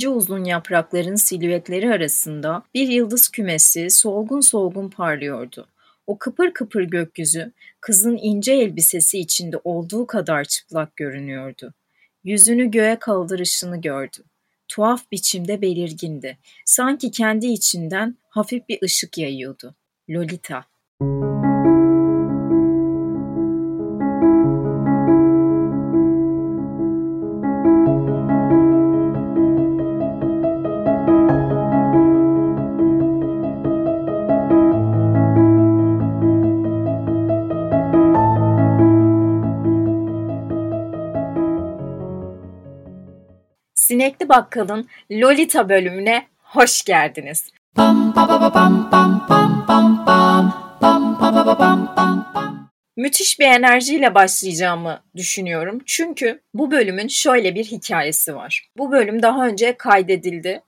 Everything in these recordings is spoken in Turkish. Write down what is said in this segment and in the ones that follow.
ince uzun yaprakların silüetleri arasında bir yıldız kümesi solgun solgun parlıyordu. O kıpır kıpır gökyüzü kızın ince elbisesi içinde olduğu kadar çıplak görünüyordu. Yüzünü göğe kaldırışını gördü. Tuhaf biçimde belirgindi. Sanki kendi içinden hafif bir ışık yayıyordu. Lolita. Sinekli Bakkal'ın Lolita bölümüne hoş geldiniz. Müthiş bir enerjiyle başlayacağımı düşünüyorum. Çünkü bu bölümün şöyle bir hikayesi var. Bu bölüm daha önce kaydedildi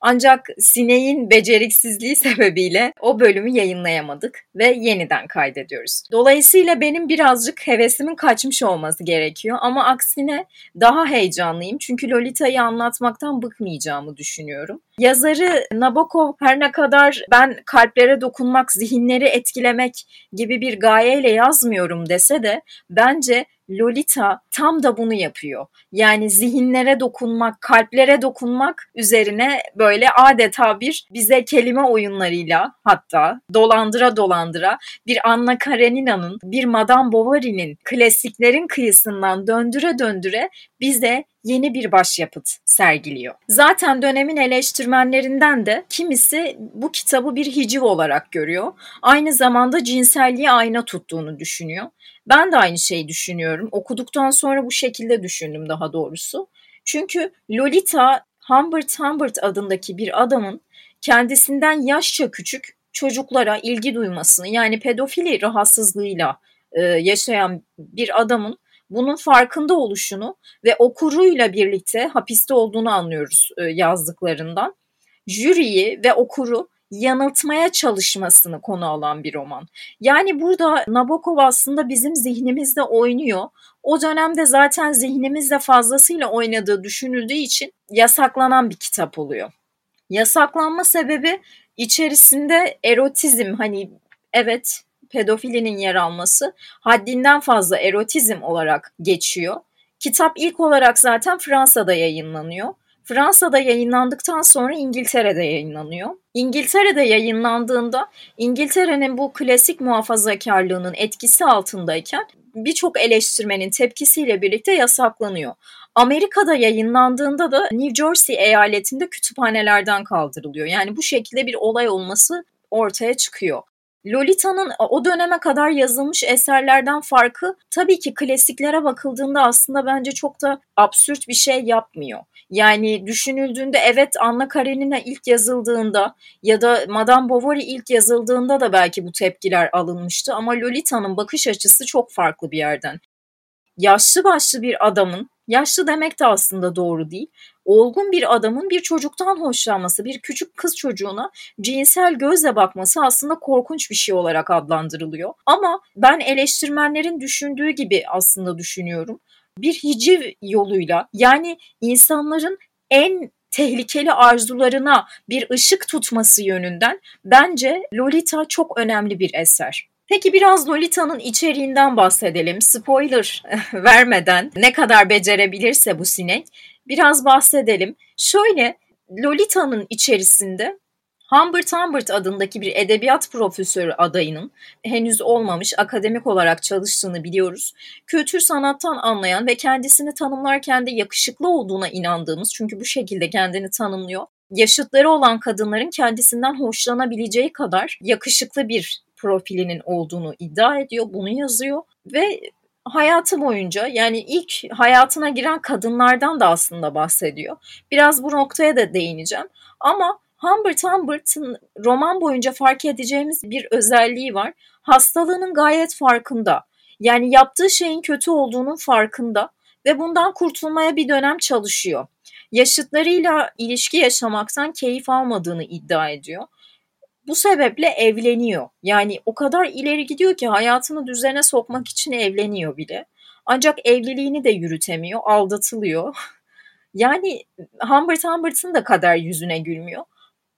ancak sineğin beceriksizliği sebebiyle o bölümü yayınlayamadık ve yeniden kaydediyoruz. Dolayısıyla benim birazcık hevesimin kaçmış olması gerekiyor ama aksine daha heyecanlıyım çünkü Lolita'yı anlatmaktan bıkmayacağımı düşünüyorum. Yazarı Nabokov her ne kadar ben kalplere dokunmak, zihinleri etkilemek gibi bir gayeyle yazmıyorum dese de bence Lolita tam da bunu yapıyor. Yani zihinlere dokunmak, kalplere dokunmak üzerine böyle adeta bir bize kelime oyunlarıyla hatta dolandıra dolandıra bir Anna Karenina'nın, bir Madame Bovary'nin klasiklerin kıyısından döndüre döndüre bize yeni bir başyapıt sergiliyor. Zaten dönemin eleştirmenlerinden de kimisi bu kitabı bir hiciv olarak görüyor. Aynı zamanda cinselliği ayna tuttuğunu düşünüyor. Ben de aynı şeyi düşünüyorum. Okuduktan sonra bu şekilde düşündüm daha doğrusu. Çünkü Lolita Humbert Humbert adındaki bir adamın kendisinden yaşça küçük çocuklara ilgi duymasını yani pedofili rahatsızlığıyla e, yaşayan bir adamın bunun farkında oluşunu ve okuruyla birlikte hapiste olduğunu anlıyoruz e, yazdıklarından. Jüriyi ve okuru yanıltmaya çalışmasını konu alan bir roman. Yani burada Nabokov aslında bizim zihnimizde oynuyor. O dönemde zaten zihnimizde fazlasıyla oynadığı düşünüldüğü için yasaklanan bir kitap oluyor. Yasaklanma sebebi içerisinde erotizm hani evet pedofilinin yer alması haddinden fazla erotizm olarak geçiyor. Kitap ilk olarak zaten Fransa'da yayınlanıyor. Fransa'da yayınlandıktan sonra İngiltere'de yayınlanıyor. İngiltere'de yayınlandığında İngiltere'nin bu klasik muhafazakarlığının etkisi altındayken birçok eleştirmenin tepkisiyle birlikte yasaklanıyor. Amerika'da yayınlandığında da New Jersey eyaletinde kütüphanelerden kaldırılıyor. Yani bu şekilde bir olay olması ortaya çıkıyor. Lolita'nın o döneme kadar yazılmış eserlerden farkı tabii ki klasiklere bakıldığında aslında bence çok da absürt bir şey yapmıyor. Yani düşünüldüğünde evet Anna Karenina ilk yazıldığında ya da Madame Bovary ilk yazıldığında da belki bu tepkiler alınmıştı ama Lolita'nın bakış açısı çok farklı bir yerden. Yaşlı başlı bir adamın, yaşlı demek de aslında doğru değil, olgun bir adamın bir çocuktan hoşlanması, bir küçük kız çocuğuna cinsel gözle bakması aslında korkunç bir şey olarak adlandırılıyor. Ama ben eleştirmenlerin düşündüğü gibi aslında düşünüyorum. Bir hiciv yoluyla yani insanların en tehlikeli arzularına bir ışık tutması yönünden bence Lolita çok önemli bir eser. Peki biraz Lolita'nın içeriğinden bahsedelim. Spoiler vermeden ne kadar becerebilirse bu sinek biraz bahsedelim. Şöyle Lolita'nın içerisinde Humbert Humbert adındaki bir edebiyat profesörü adayının henüz olmamış akademik olarak çalıştığını biliyoruz. Kültür sanattan anlayan ve kendisini tanımlarken de yakışıklı olduğuna inandığımız çünkü bu şekilde kendini tanımlıyor. Yaşıtları olan kadınların kendisinden hoşlanabileceği kadar yakışıklı bir profilinin olduğunu iddia ediyor. Bunu yazıyor ve hayatı boyunca yani ilk hayatına giren kadınlardan da aslında bahsediyor. Biraz bu noktaya da değineceğim. Ama Humbert Humbert'ın roman boyunca fark edeceğimiz bir özelliği var. Hastalığının gayet farkında. Yani yaptığı şeyin kötü olduğunun farkında ve bundan kurtulmaya bir dönem çalışıyor. Yaşıtlarıyla ilişki yaşamaktan keyif almadığını iddia ediyor. Bu sebeple evleniyor. Yani o kadar ileri gidiyor ki hayatını düzene sokmak için evleniyor bile. Ancak evliliğini de yürütemiyor, aldatılıyor. Yani Humbert Humbert'ın da kader yüzüne gülmüyor.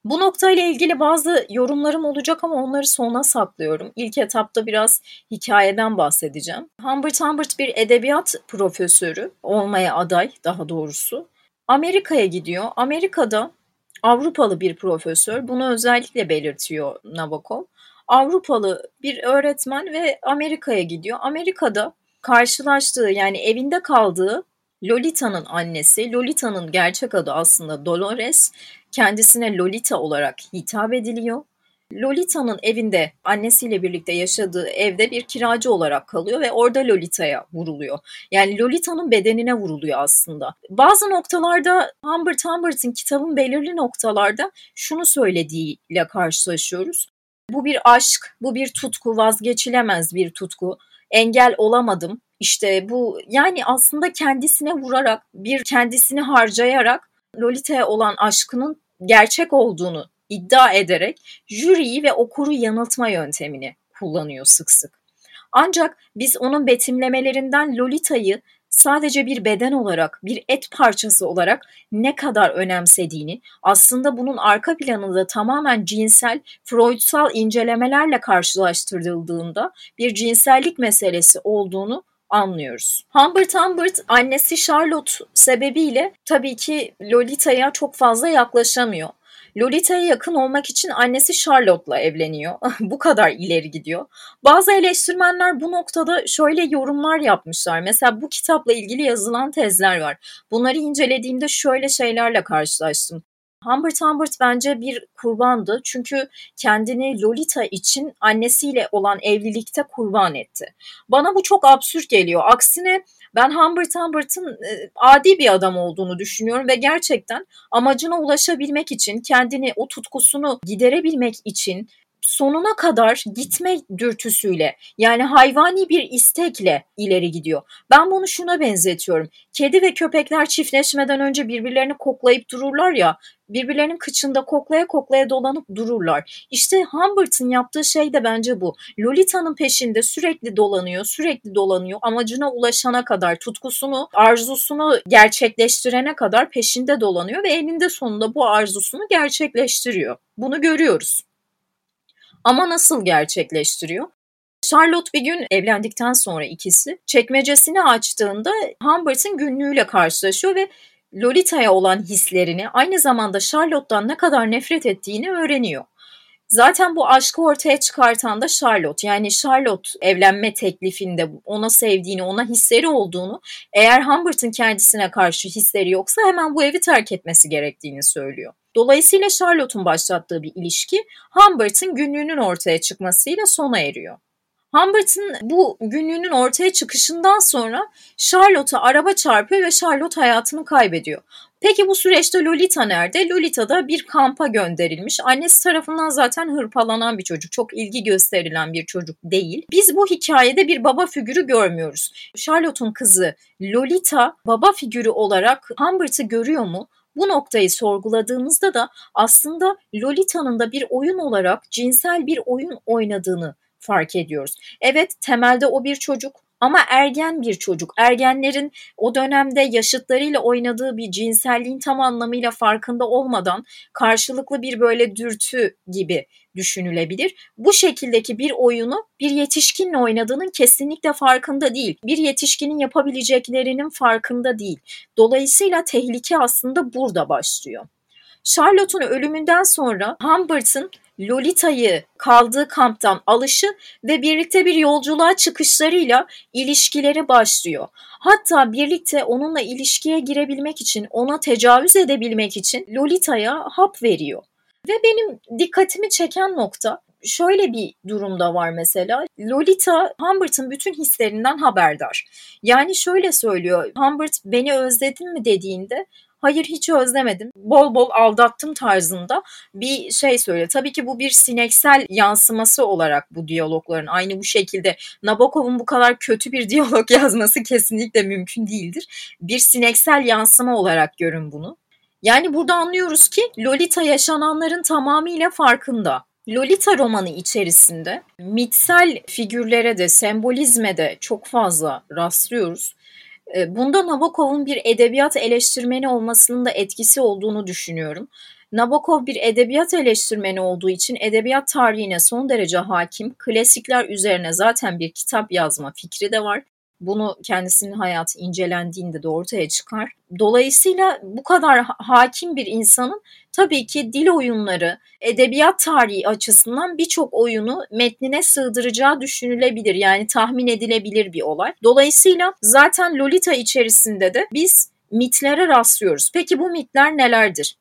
Bu noktayla ilgili bazı yorumlarım olacak ama onları sona saklıyorum. İlk etapta biraz hikayeden bahsedeceğim. Humbert Humbert bir edebiyat profesörü olmaya aday daha doğrusu. Amerika'ya gidiyor. Amerika'da Avrupalı bir profesör bunu özellikle belirtiyor Nabokov. Avrupalı bir öğretmen ve Amerika'ya gidiyor. Amerika'da karşılaştığı yani evinde kaldığı Lolita'nın annesi, Lolita'nın gerçek adı aslında Dolores, kendisine Lolita olarak hitap ediliyor. Lolita'nın evinde annesiyle birlikte yaşadığı evde bir kiracı olarak kalıyor ve orada Lolita'ya vuruluyor. Yani Lolita'nın bedenine vuruluyor aslında. Bazı noktalarda Humbert Humbert'in kitabın belirli noktalarda şunu söylediğiyle karşılaşıyoruz. Bu bir aşk, bu bir tutku, vazgeçilemez bir tutku. Engel olamadım. İşte bu yani aslında kendisine vurarak, bir kendisini harcayarak Lolita'ya olan aşkının gerçek olduğunu iddia ederek jüriyi ve okuru yanıltma yöntemini kullanıyor sık sık. Ancak biz onun betimlemelerinden Lolita'yı sadece bir beden olarak, bir et parçası olarak ne kadar önemsediğini, aslında bunun arka planında tamamen cinsel, Freudsal incelemelerle karşılaştırıldığında bir cinsellik meselesi olduğunu anlıyoruz. Humbert Humbert annesi Charlotte sebebiyle tabii ki Lolita'ya çok fazla yaklaşamıyor. Lolita'ya yakın olmak için annesi Charlotte'la evleniyor. bu kadar ileri gidiyor. Bazı eleştirmenler bu noktada şöyle yorumlar yapmışlar. Mesela bu kitapla ilgili yazılan tezler var. Bunları incelediğimde şöyle şeylerle karşılaştım. Humbert Humbert bence bir kurbandı çünkü kendini Lolita için annesiyle olan evlilikte kurban etti. Bana bu çok absürt geliyor. Aksine ben Humbert Humbert'ın e, adi bir adam olduğunu düşünüyorum ve gerçekten amacına ulaşabilmek için, kendini o tutkusunu giderebilmek için sonuna kadar gitme dürtüsüyle yani hayvani bir istekle ileri gidiyor. Ben bunu şuna benzetiyorum. Kedi ve köpekler çiftleşmeden önce birbirlerini koklayıp dururlar ya birbirlerinin kıçında koklaya koklaya dolanıp dururlar. İşte Humbert'ın yaptığı şey de bence bu. Lolita'nın peşinde sürekli dolanıyor, sürekli dolanıyor. Amacına ulaşana kadar, tutkusunu, arzusunu gerçekleştirene kadar peşinde dolanıyor ve eninde sonunda bu arzusunu gerçekleştiriyor. Bunu görüyoruz. Ama nasıl gerçekleştiriyor? Charlotte bir gün evlendikten sonra ikisi çekmecesini açtığında Humbert'ın günlüğüyle karşılaşıyor ve Lolita'ya olan hislerini aynı zamanda Charlotte'dan ne kadar nefret ettiğini öğreniyor. Zaten bu aşkı ortaya çıkartan da Charlotte. Yani Charlotte evlenme teklifinde ona sevdiğini, ona hisleri olduğunu, eğer Humbert'ın kendisine karşı hisleri yoksa hemen bu evi terk etmesi gerektiğini söylüyor. Dolayısıyla Charlotte'un başlattığı bir ilişki Humbert'ın günlüğünün ortaya çıkmasıyla sona eriyor. Humbert'ın bu günlüğünün ortaya çıkışından sonra Charlotte'a araba çarpıyor ve Charlotte hayatını kaybediyor. Peki bu süreçte Lolita nerede? Lolita da bir kampa gönderilmiş. Annesi tarafından zaten hırpalanan bir çocuk. Çok ilgi gösterilen bir çocuk değil. Biz bu hikayede bir baba figürü görmüyoruz. Charlotte'un kızı Lolita baba figürü olarak Humbert'ı görüyor mu? Bu noktayı sorguladığımızda da aslında Lolita'nın da bir oyun olarak cinsel bir oyun oynadığını fark ediyoruz. Evet temelde o bir çocuk ama ergen bir çocuk. Ergenlerin o dönemde yaşıtlarıyla oynadığı bir cinselliğin tam anlamıyla farkında olmadan karşılıklı bir böyle dürtü gibi düşünülebilir. Bu şekildeki bir oyunu bir yetişkinle oynadığının kesinlikle farkında değil. Bir yetişkinin yapabileceklerinin farkında değil. Dolayısıyla tehlike aslında burada başlıyor. Charlotte'un ölümünden sonra Humbert'ın Lolita'yı kaldığı kamptan alışı ve birlikte bir yolculuğa çıkışlarıyla ilişkileri başlıyor. Hatta birlikte onunla ilişkiye girebilmek için, ona tecavüz edebilmek için Lolita'ya hap veriyor. Ve benim dikkatimi çeken nokta şöyle bir durumda var mesela. Lolita Humbert'ın bütün hislerinden haberdar. Yani şöyle söylüyor. Humbert beni özledin mi dediğinde hayır hiç özlemedim. Bol bol aldattım tarzında bir şey söylüyor. Tabii ki bu bir sineksel yansıması olarak bu diyalogların aynı bu şekilde Nabokov'un bu kadar kötü bir diyalog yazması kesinlikle mümkün değildir. Bir sineksel yansıma olarak görün bunu. Yani burada anlıyoruz ki Lolita yaşananların tamamıyla farkında. Lolita romanı içerisinde mitsel figürlere de sembolizme de çok fazla rastlıyoruz. E, bunda Nabokov'un bir edebiyat eleştirmeni olmasının da etkisi olduğunu düşünüyorum. Nabokov bir edebiyat eleştirmeni olduğu için edebiyat tarihine son derece hakim, klasikler üzerine zaten bir kitap yazma fikri de var. Bunu kendisinin hayatı incelendiğinde de ortaya çıkar. Dolayısıyla bu kadar hakim bir insanın tabii ki dil oyunları, edebiyat tarihi açısından birçok oyunu metnine sığdıracağı düşünülebilir. Yani tahmin edilebilir bir olay. Dolayısıyla zaten Lolita içerisinde de biz mitlere rastlıyoruz. Peki bu mitler nelerdir?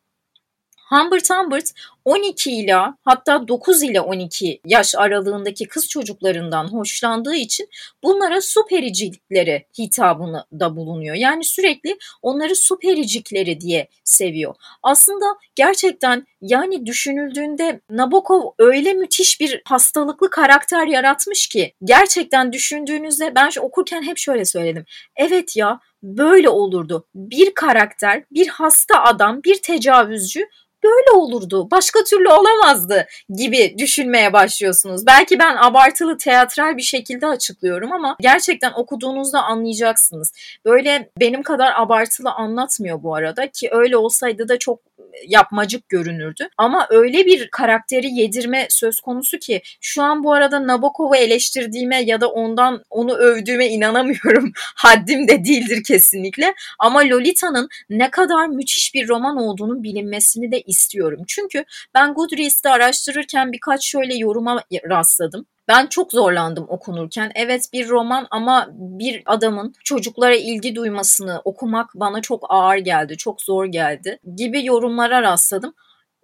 Humbert Humbert 12 ile hatta 9 ile 12 yaş aralığındaki kız çocuklarından hoşlandığı için bunlara su pericikleri hitabını da bulunuyor. Yani sürekli onları su pericikleri diye seviyor. Aslında gerçekten yani düşünüldüğünde Nabokov öyle müthiş bir hastalıklı karakter yaratmış ki gerçekten düşündüğünüzde ben okurken hep şöyle söyledim. Evet ya böyle olurdu. Bir karakter, bir hasta adam, bir tecavüzcü böyle olurdu. Başka türlü olamazdı gibi düşünmeye başlıyorsunuz. Belki ben abartılı teatral bir şekilde açıklıyorum ama gerçekten okuduğunuzda anlayacaksınız. Böyle benim kadar abartılı anlatmıyor bu arada ki öyle olsaydı da çok yapmacık görünürdü. Ama öyle bir karakteri yedirme söz konusu ki şu an bu arada Nabokov'u eleştirdiğime ya da ondan onu övdüğüme inanamıyorum. Haddim de değildir kesinlikle. Ama Lolita'nın ne kadar müthiş bir roman olduğunu bilinmesini de istiyorum. Çünkü ben Goodreads'te araştırırken birkaç şöyle yoruma rastladım. Ben çok zorlandım okunurken. Evet bir roman ama bir adamın çocuklara ilgi duymasını okumak bana çok ağır geldi, çok zor geldi gibi yorumlara rastladım.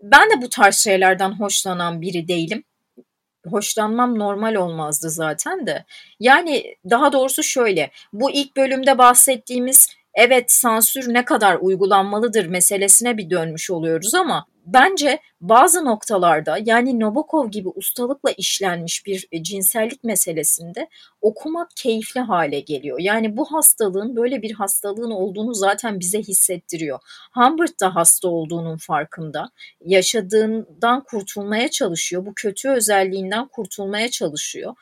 Ben de bu tarz şeylerden hoşlanan biri değilim. Hoşlanmam normal olmazdı zaten de. Yani daha doğrusu şöyle. Bu ilk bölümde bahsettiğimiz evet sansür ne kadar uygulanmalıdır meselesine bir dönmüş oluyoruz ama bence bazı noktalarda yani Nabokov gibi ustalıkla işlenmiş bir e, cinsellik meselesinde okumak keyifli hale geliyor. Yani bu hastalığın böyle bir hastalığın olduğunu zaten bize hissettiriyor. Humbert da hasta olduğunun farkında. Yaşadığından kurtulmaya çalışıyor. Bu kötü özelliğinden kurtulmaya çalışıyor.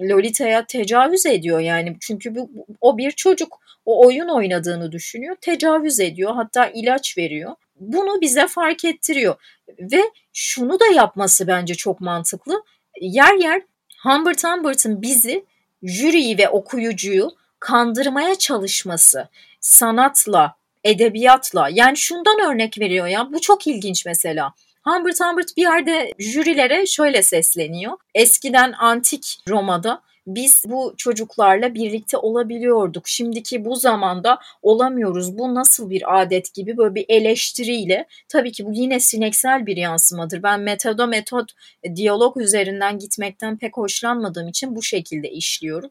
Lolita'ya tecavüz ediyor yani çünkü bu, o bir çocuk o oyun oynadığını düşünüyor tecavüz ediyor hatta ilaç veriyor bunu bize fark ettiriyor. Ve şunu da yapması bence çok mantıklı. Yer yer Humbert Humbert'ın bizi jüriyi ve okuyucuyu kandırmaya çalışması sanatla edebiyatla yani şundan örnek veriyor ya bu çok ilginç mesela. Humbert Humbert bir yerde jürilere şöyle sesleniyor. Eskiden antik Roma'da biz bu çocuklarla birlikte olabiliyorduk. Şimdiki bu zamanda olamıyoruz. Bu nasıl bir adet gibi böyle bir eleştiriyle tabii ki bu yine sineksel bir yansımadır. Ben metoda metot diyalog üzerinden gitmekten pek hoşlanmadığım için bu şekilde işliyorum.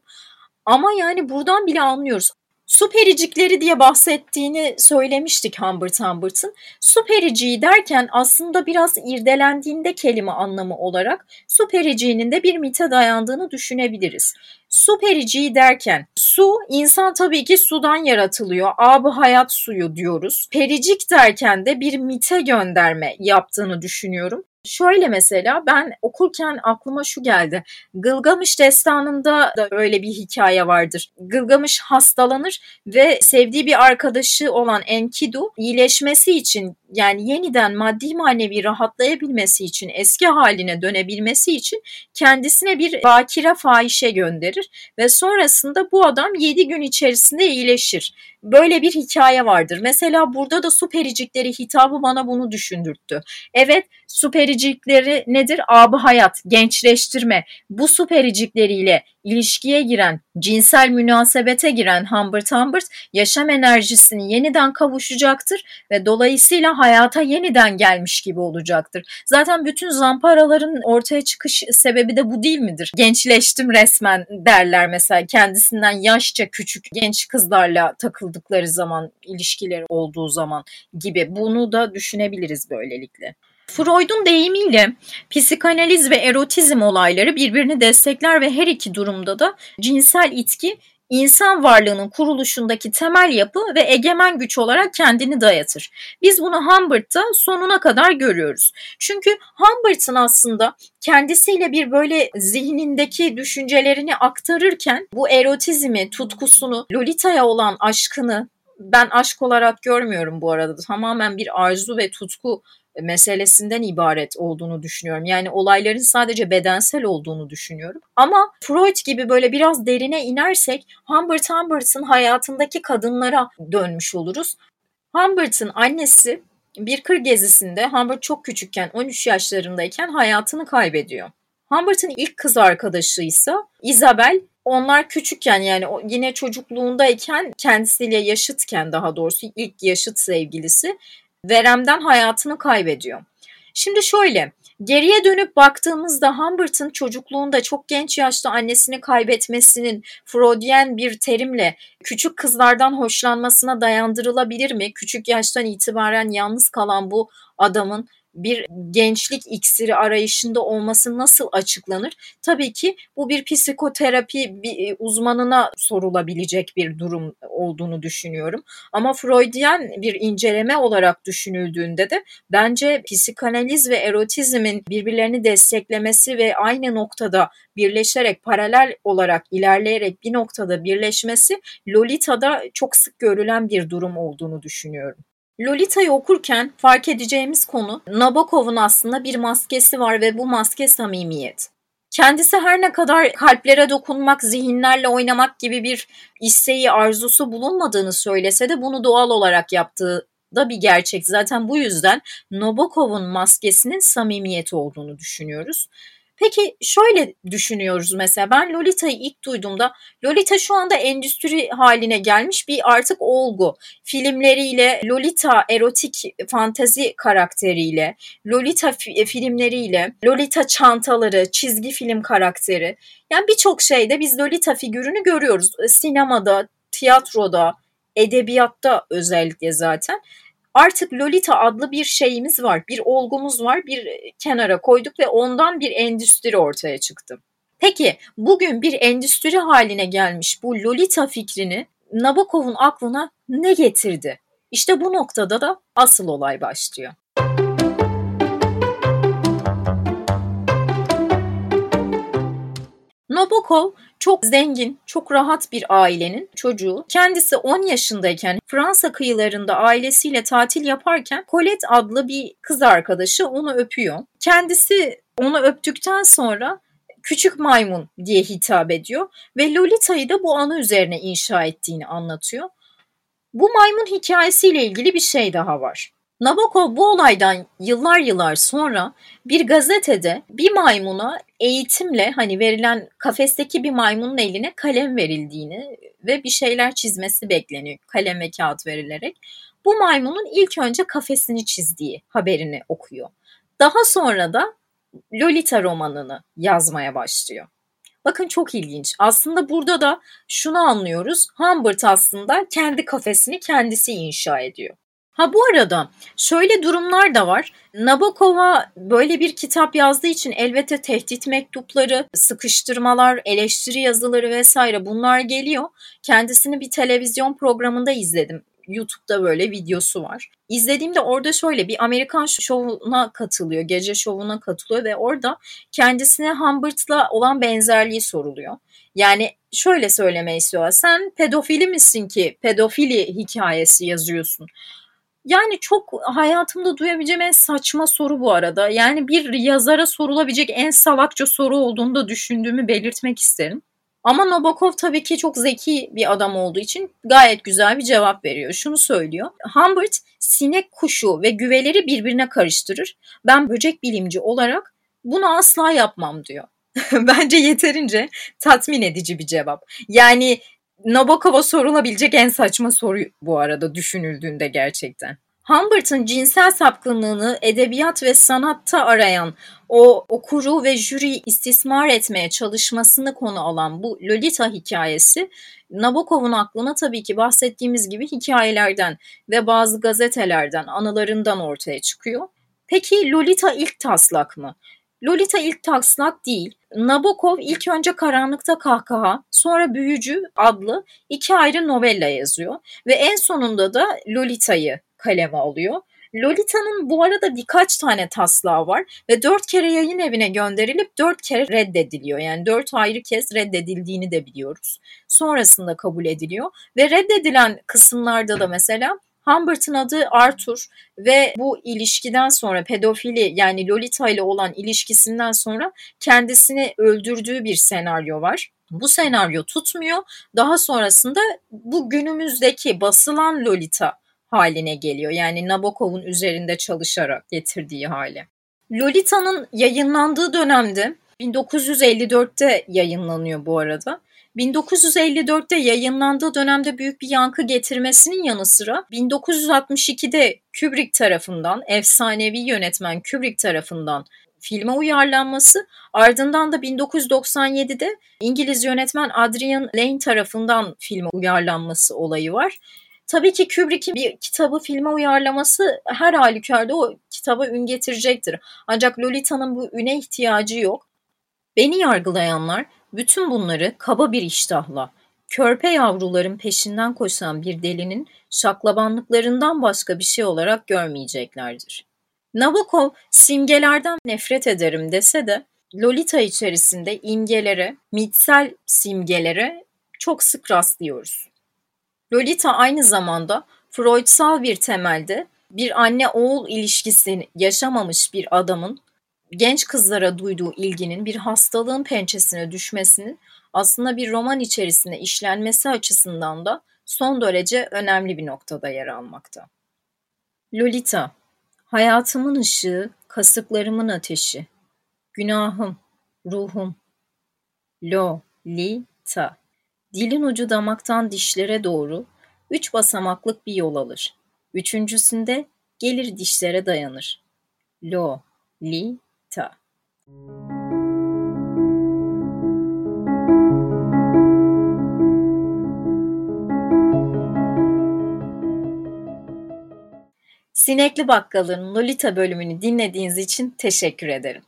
Ama yani buradan bile anlıyoruz. Su pericikleri diye bahsettiğini söylemiştik Humbert Humbert'ın. Su periciği derken aslında biraz irdelendiğinde kelime anlamı olarak su periciğinin de bir mite dayandığını düşünebiliriz. Su periciği derken su insan tabii ki sudan yaratılıyor. Ab hayat suyu diyoruz. Pericik derken de bir mite gönderme yaptığını düşünüyorum. Şöyle mesela ben okurken aklıma şu geldi. Gılgamış destanında da öyle bir hikaye vardır. Gılgamış hastalanır ve sevdiği bir arkadaşı olan Enkidu iyileşmesi için yani yeniden maddi manevi rahatlayabilmesi için eski haline dönebilmesi için kendisine bir bakire fahişe gönderir ve sonrasında bu adam 7 gün içerisinde iyileşir. Böyle bir hikaye vardır. Mesela burada da su pericikleri hitabı bana bunu düşündürttü. Evet su pericikleri nedir? Abı hayat, gençleştirme. Bu su pericikleriyle ilişkiye giren, cinsel münasebete giren Humbert Humbert yaşam enerjisini yeniden kavuşacaktır ve dolayısıyla hayata yeniden gelmiş gibi olacaktır. Zaten bütün zamparaların ortaya çıkış sebebi de bu değil midir? Gençleştim resmen derler mesela kendisinden yaşça küçük genç kızlarla takıldıkları zaman, ilişkileri olduğu zaman gibi. Bunu da düşünebiliriz böylelikle. Freud'un deyimiyle psikanaliz ve erotizm olayları birbirini destekler ve her iki durumda da cinsel itki insan varlığının kuruluşundaki temel yapı ve egemen güç olarak kendini dayatır. Biz bunu Humbert'ta sonuna kadar görüyoruz. Çünkü Humbert'ın aslında kendisiyle bir böyle zihnindeki düşüncelerini aktarırken bu erotizmi, tutkusunu, Lolita'ya olan aşkını ben aşk olarak görmüyorum bu arada. Tamamen bir arzu ve tutku meselesinden ibaret olduğunu düşünüyorum. Yani olayların sadece bedensel olduğunu düşünüyorum. Ama Freud gibi böyle biraz derine inersek Humbert Humbert'ın hayatındaki kadınlara dönmüş oluruz. Humbert'ın annesi bir kır gezisinde Humbert çok küçükken 13 yaşlarındayken hayatını kaybediyor. Humbert'ın ilk kız arkadaşı ise Isabel. Onlar küçükken yani yine çocukluğundayken kendisiyle yaşıtken daha doğrusu ilk yaşıt sevgilisi veremden hayatını kaybediyor. Şimdi şöyle Geriye dönüp baktığımızda Humbert'ın çocukluğunda çok genç yaşta annesini kaybetmesinin Freudian bir terimle küçük kızlardan hoşlanmasına dayandırılabilir mi? Küçük yaştan itibaren yalnız kalan bu adamın bir gençlik iksiri arayışında olması nasıl açıklanır? Tabii ki bu bir psikoterapi bir e, uzmanına sorulabilecek bir durum olduğunu düşünüyorum. Ama Freudian bir inceleme olarak düşünüldüğünde de bence psikanaliz ve erotizmin birbirlerini desteklemesi ve aynı noktada birleşerek paralel olarak ilerleyerek bir noktada birleşmesi Lolita'da çok sık görülen bir durum olduğunu düşünüyorum. Lolita'yı okurken fark edeceğimiz konu Nabokov'un aslında bir maskesi var ve bu maske samimiyet. Kendisi her ne kadar kalplere dokunmak, zihinlerle oynamak gibi bir isteği, arzusu bulunmadığını söylese de bunu doğal olarak yaptığı da bir gerçek. Zaten bu yüzden Nabokov'un maskesinin samimiyeti olduğunu düşünüyoruz. Peki şöyle düşünüyoruz mesela ben Lolita'yı ilk duyduğumda Lolita şu anda endüstri haline gelmiş bir artık olgu. Filmleriyle, Lolita erotik fantezi karakteriyle, Lolita filmleriyle, Lolita çantaları, çizgi film karakteri. Yani birçok şeyde biz Lolita figürünü görüyoruz. Sinemada, tiyatroda, edebiyatta özellikle zaten artık Lolita adlı bir şeyimiz var, bir olgumuz var, bir kenara koyduk ve ondan bir endüstri ortaya çıktı. Peki bugün bir endüstri haline gelmiş bu Lolita fikrini Nabokov'un aklına ne getirdi? İşte bu noktada da asıl olay başlıyor. Nabokov çok zengin, çok rahat bir ailenin çocuğu. Kendisi 10 yaşındayken Fransa kıyılarında ailesiyle tatil yaparken Colette adlı bir kız arkadaşı onu öpüyor. Kendisi onu öptükten sonra küçük maymun diye hitap ediyor ve Lolita'yı da bu anı üzerine inşa ettiğini anlatıyor. Bu maymun hikayesiyle ilgili bir şey daha var. Nabokov bu olaydan yıllar yıllar sonra bir gazetede bir maymuna eğitimle hani verilen kafesteki bir maymunun eline kalem verildiğini ve bir şeyler çizmesi bekleniyor kalem ve kağıt verilerek. Bu maymunun ilk önce kafesini çizdiği haberini okuyor. Daha sonra da Lolita romanını yazmaya başlıyor. Bakın çok ilginç. Aslında burada da şunu anlıyoruz. Humbert aslında kendi kafesini kendisi inşa ediyor. Ha bu arada şöyle durumlar da var. Nabokov'a böyle bir kitap yazdığı için elbette tehdit mektupları, sıkıştırmalar, eleştiri yazıları vesaire bunlar geliyor. Kendisini bir televizyon programında izledim. YouTube'da böyle videosu var. İzlediğimde orada şöyle bir Amerikan şovuna katılıyor, gece şovuna katılıyor ve orada kendisine Humbert'la olan benzerliği soruluyor. Yani şöyle söylemeyi istiyorlar. Sen pedofili misin ki pedofili hikayesi yazıyorsun? Yani çok hayatımda duyabileceğim en saçma soru bu arada. Yani bir yazara sorulabilecek en salakça soru olduğunu da düşündüğümü belirtmek isterim. Ama Nabokov tabii ki çok zeki bir adam olduğu için gayet güzel bir cevap veriyor. Şunu söylüyor. Humbert sinek kuşu ve güveleri birbirine karıştırır. Ben böcek bilimci olarak bunu asla yapmam diyor. Bence yeterince tatmin edici bir cevap. Yani Nabokov'a sorulabilecek en saçma soru bu arada düşünüldüğünde gerçekten. Humbert'ın cinsel sapkınlığını edebiyat ve sanatta arayan, o okuru ve jüri istismar etmeye çalışmasını konu alan bu Lolita hikayesi Nabokov'un aklına tabii ki bahsettiğimiz gibi hikayelerden ve bazı gazetelerden, anılarından ortaya çıkıyor. Peki Lolita ilk taslak mı? Lolita ilk taslak değil. Nabokov ilk önce Karanlıkta Kahkaha, sonra Büyücü adlı iki ayrı novella yazıyor ve en sonunda da Lolita'yı kaleme alıyor. Lolita'nın bu arada birkaç tane taslağı var ve dört kere yayın evine gönderilip dört kere reddediliyor. Yani dört ayrı kez reddedildiğini de biliyoruz. Sonrasında kabul ediliyor ve reddedilen kısımlarda da mesela Humbert'ın adı Arthur ve bu ilişkiden sonra pedofili yani Lolita ile olan ilişkisinden sonra kendisini öldürdüğü bir senaryo var. Bu senaryo tutmuyor. Daha sonrasında bu günümüzdeki basılan Lolita haline geliyor. Yani Nabokov'un üzerinde çalışarak getirdiği hali. Lolita'nın yayınlandığı dönemde 1954'te yayınlanıyor bu arada. 1954'te yayınlandığı dönemde büyük bir yankı getirmesinin yanı sıra 1962'de Kubrick tarafından, efsanevi yönetmen Kubrick tarafından filme uyarlanması ardından da 1997'de İngiliz yönetmen Adrian Lane tarafından filme uyarlanması olayı var. Tabii ki Kubrick'in bir kitabı filme uyarlaması her halükarda o kitaba ün getirecektir. Ancak Lolita'nın bu üne ihtiyacı yok. Beni yargılayanlar bütün bunları kaba bir iştahla, körpe yavruların peşinden koşan bir delinin şaklabanlıklarından başka bir şey olarak görmeyeceklerdir. Nabokov simgelerden nefret ederim dese de Lolita içerisinde imgelere, mitsel simgelere çok sık rastlıyoruz. Lolita aynı zamanda Freudsal bir temelde bir anne-oğul ilişkisini yaşamamış bir adamın genç kızlara duyduğu ilginin bir hastalığın pençesine düşmesinin aslında bir roman içerisinde işlenmesi açısından da son derece önemli bir noktada yer almakta. Lolita, hayatımın ışığı, kasıklarımın ateşi, günahım, ruhum. Lo-li-ta. Dilin ucu damaktan dişlere doğru üç basamaklık bir yol alır. Üçüncüsünde gelir dişlere dayanır. Lo-li-ta ta. Sinekli Bakkal'ın Lolita bölümünü dinlediğiniz için teşekkür ederim.